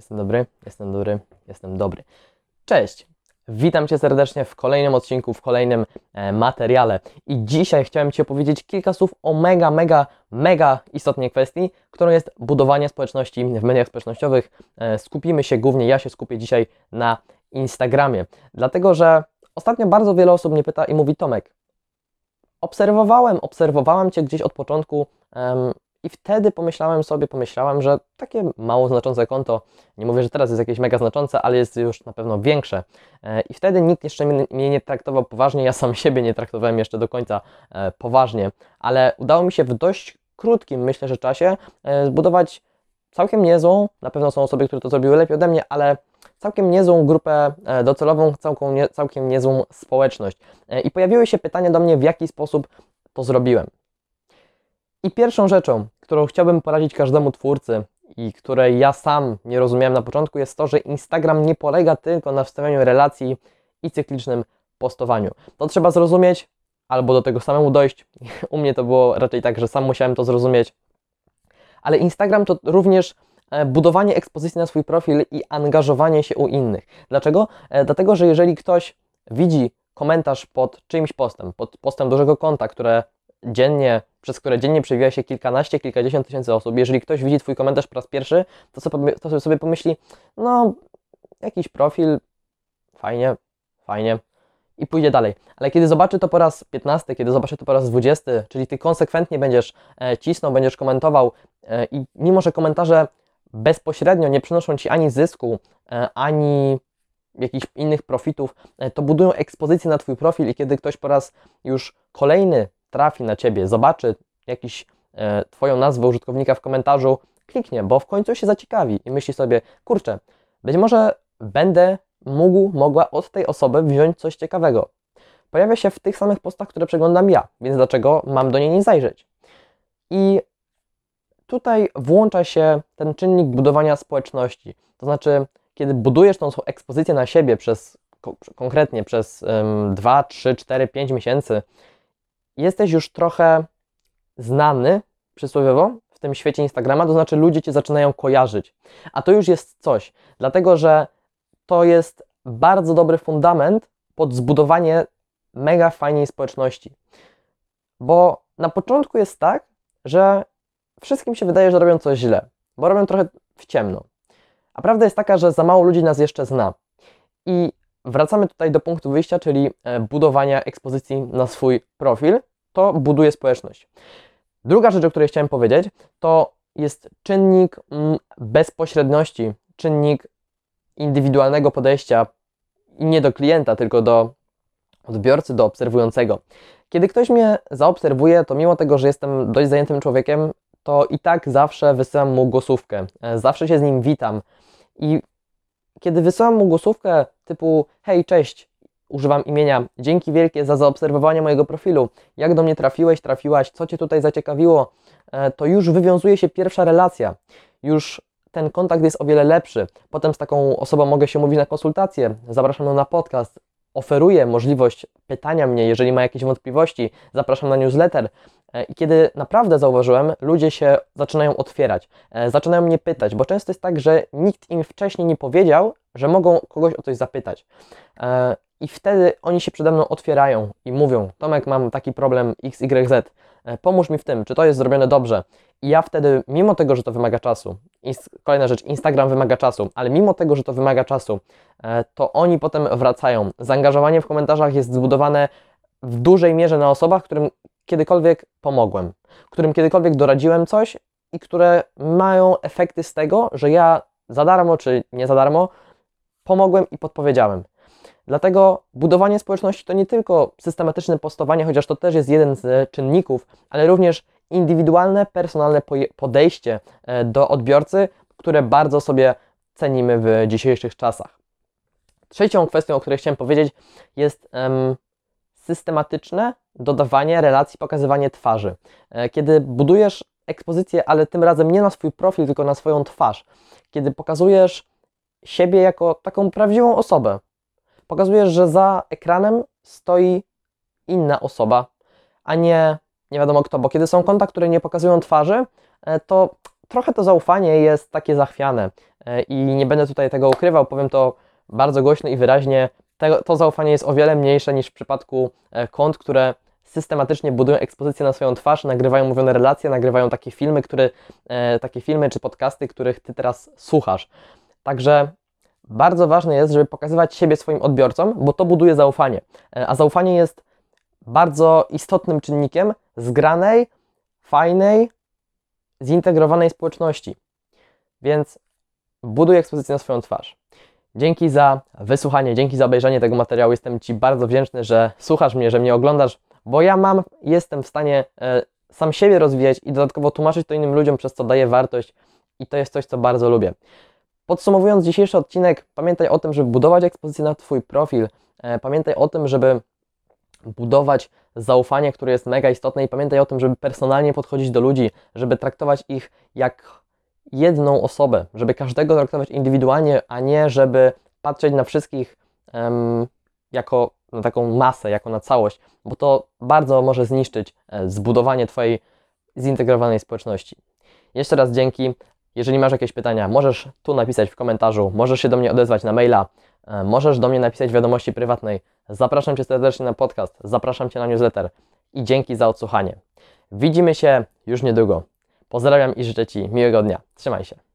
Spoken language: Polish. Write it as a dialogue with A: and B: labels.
A: Jestem dobry, jestem dobry, jestem dobry. Cześć! Witam Cię serdecznie w kolejnym odcinku, w kolejnym e, materiale. I dzisiaj chciałem Ci opowiedzieć kilka słów o mega, mega, mega istotnej kwestii, którą jest budowanie społeczności w mediach społecznościowych. E, skupimy się głównie, ja się skupię dzisiaj na Instagramie, dlatego że ostatnio bardzo wiele osób mnie pyta i mówi: Tomek, obserwowałem, obserwowałam Cię gdzieś od początku. I wtedy pomyślałem sobie, pomyślałam, że takie mało znaczące konto, nie mówię, że teraz jest jakieś mega znaczące, ale jest już na pewno większe. E, I wtedy nikt jeszcze mnie nie traktował poważnie, ja sam siebie nie traktowałem jeszcze do końca e, poważnie, ale udało mi się w dość krótkim, myślę, że czasie e, zbudować całkiem niezłą, na pewno są osoby, które to zrobiły lepiej ode mnie, ale całkiem niezłą grupę docelową, całkiem, nie, całkiem niezłą społeczność. I pojawiły się pytania do mnie, w jaki sposób to zrobiłem. I pierwszą rzeczą, którą chciałbym poradzić każdemu twórcy i której ja sam nie rozumiałem na początku, jest to, że Instagram nie polega tylko na wstawianiu relacji i cyklicznym postowaniu. To trzeba zrozumieć albo do tego samemu dojść. U mnie to było raczej tak, że sam musiałem to zrozumieć. Ale Instagram to również e, budowanie ekspozycji na swój profil i angażowanie się u innych. Dlaczego? E, Dlatego, że jeżeli ktoś widzi komentarz pod czyimś postem, pod postem dużego konta, które dziennie, przez które dziennie przewija się kilkanaście, kilkadziesiąt tysięcy osób, jeżeli ktoś widzi Twój komentarz po raz pierwszy, to sobie, to sobie pomyśli, no, jakiś profil, fajnie, fajnie, i pójdzie dalej. Ale kiedy zobaczy to po raz 15, kiedy zobaczy to po raz 20, czyli Ty konsekwentnie będziesz e, cisnął, będziesz komentował e, i mimo, że komentarze bezpośrednio nie przynoszą Ci ani zysku, e, ani jakichś innych profitów, to budują ekspozycję na Twój profil i kiedy ktoś po raz już kolejny trafi na Ciebie, zobaczy jakiś e, Twoją nazwę użytkownika w komentarzu, kliknie, bo w końcu się zaciekawi i myśli sobie, kurczę, być może będę mógł, mogła od tej osoby wziąć coś ciekawego. Pojawia się w tych samych postach, które przeglądam ja, więc dlaczego mam do niej nie zajrzeć? I tutaj włącza się ten czynnik budowania społeczności. To znaczy, kiedy budujesz tą ekspozycję na siebie przez ko- konkretnie przez ym, 2, 3, 4, 5 miesięcy, jesteś już trochę znany przysłowiowo w tym świecie Instagrama, to znaczy ludzie cię zaczynają kojarzyć. A to już jest coś, dlatego że to jest bardzo dobry fundament pod zbudowanie mega fajnej społeczności. Bo na początku jest tak, że wszystkim się wydaje, że robią coś źle, bo robią trochę w ciemno. A prawda jest taka, że za mało ludzi nas jeszcze zna. I wracamy tutaj do punktu wyjścia, czyli e, budowania ekspozycji na swój profil. To buduje społeczność. Druga rzecz, o której chciałem powiedzieć, to jest czynnik mm, bezpośredności, czynnik indywidualnego podejścia nie do klienta, tylko do odbiorcy, do obserwującego. Kiedy ktoś mnie zaobserwuje, to mimo tego, że jestem dość zajętym człowiekiem, to i tak zawsze wysyłam mu głosówkę. E, Zawsze się z nim witam. I kiedy wysyłam mu głosówkę typu hej, cześć, używam imienia, dzięki wielkie za zaobserwowanie mojego profilu, jak do mnie trafiłeś, trafiłaś, co Cię tutaj zaciekawiło, e, to już wywiązuje się pierwsza relacja. Już ten kontakt jest o wiele lepszy. Potem z taką osobą mogę się mówić na konsultację, zapraszam ją na podcast, oferuję możliwość pytania mnie, jeżeli ma jakieś wątpliwości, zapraszam na newsletter. E, I kiedy naprawdę zauważyłem, ludzie się zaczynają otwierać, e, zaczynają mnie pytać, bo często jest tak, że nikt im wcześniej nie powiedział, że mogą kogoś o coś zapytać. E, I wtedy oni się przede mną otwierają i mówią: Tomek, mam taki problem XYZ, pomóż mi w tym, czy to jest zrobione dobrze. I ja wtedy, mimo tego, że to wymaga czasu, kolejna rzecz, Instagram wymaga czasu, ale mimo tego, że to wymaga czasu, to oni potem wracają. Zaangażowanie w komentarzach jest zbudowane w dużej mierze na osobach, którym kiedykolwiek pomogłem, którym kiedykolwiek doradziłem coś i które mają efekty z tego, że ja za darmo czy nie za darmo pomogłem i podpowiedziałem. Dlatego budowanie społeczności to nie tylko systematyczne postowanie, chociaż to też jest jeden z czynników, ale również indywidualne, personalne podejście e, do odbiorcy, które bardzo sobie cenimy w dzisiejszych czasach. Trzecią kwestią, o której chciałem powiedzieć, jest em, systematyczne dodawanie relacji, pokazywanie twarzy. E, Kiedy budujesz ekspozycję, ale tym razem nie na swój profil, tylko na swoją twarz, kiedy pokazujesz siebie jako taką prawdziwą osobę, pokazujesz, że za ekranem stoi inna osoba, a nie nie wiadomo kto, bo kiedy są konta, które nie pokazują twarzy, e, to trochę to zaufanie jest takie zachwiane e, i nie będę tutaj tego ukrywał, powiem to bardzo głośno i wyraźnie. To zaufanie jest o wiele mniejsze niż w przypadku e, kont, które systematycznie budują ekspozycję na swoją twarz, nagrywają mówione relacje, nagrywają takie filmy, które, takie filmy czy podcasty, których ty teraz słuchasz. Także bardzo ważne jest, żeby pokazywać siebie swoim odbiorcom, bo to buduje zaufanie. E, A zaufanie jest bardzo istotnym czynnikiem zgranej, fajnej, zintegrowanej społeczności. Więc buduj ekspozycję na swoją twarz. Dzięki za wysłuchanie, dzięki za obejrzenie tego materiału. Jestem Ci bardzo wdzięczny, że słuchasz mnie, że mnie oglądasz, bo ja mam, jestem w stanie e, sam siebie rozwijać i dodatkowo tłumaczyć to innym ludziom, przez co daję wartość i to jest coś, co bardzo lubię. Podsumowując dzisiejszy odcinek, pamiętaj o tym, żeby budować ekspozycję na Twój profil. E, pamiętaj o tym, żeby budować zaufanie, które jest mega istotne i pamiętaj o tym, żeby personalnie podchodzić do ludzi, żeby traktować ich jak jedną osobę, żeby każdego traktować indywidualnie, a nie żeby patrzeć na wszystkich jako na taką masę, jako na całość, bo to bardzo może zniszczyć e, zbudowanie Twojej zintegrowanej społeczności. Jeszcze raz dzięki. Jeżeli masz jakieś pytania, możesz tu napisać w komentarzu, możesz się do mnie odezwać na maila, e, możesz do mnie napisać wiadomości prywatnej. Zapraszam Cię serdecznie na podcast, zapraszam Cię na newsletter i dzięki za odsłuchanie. Widzimy się już niedługo. Pozdrawiam i życzę Ci miłego dnia. Trzymaj się.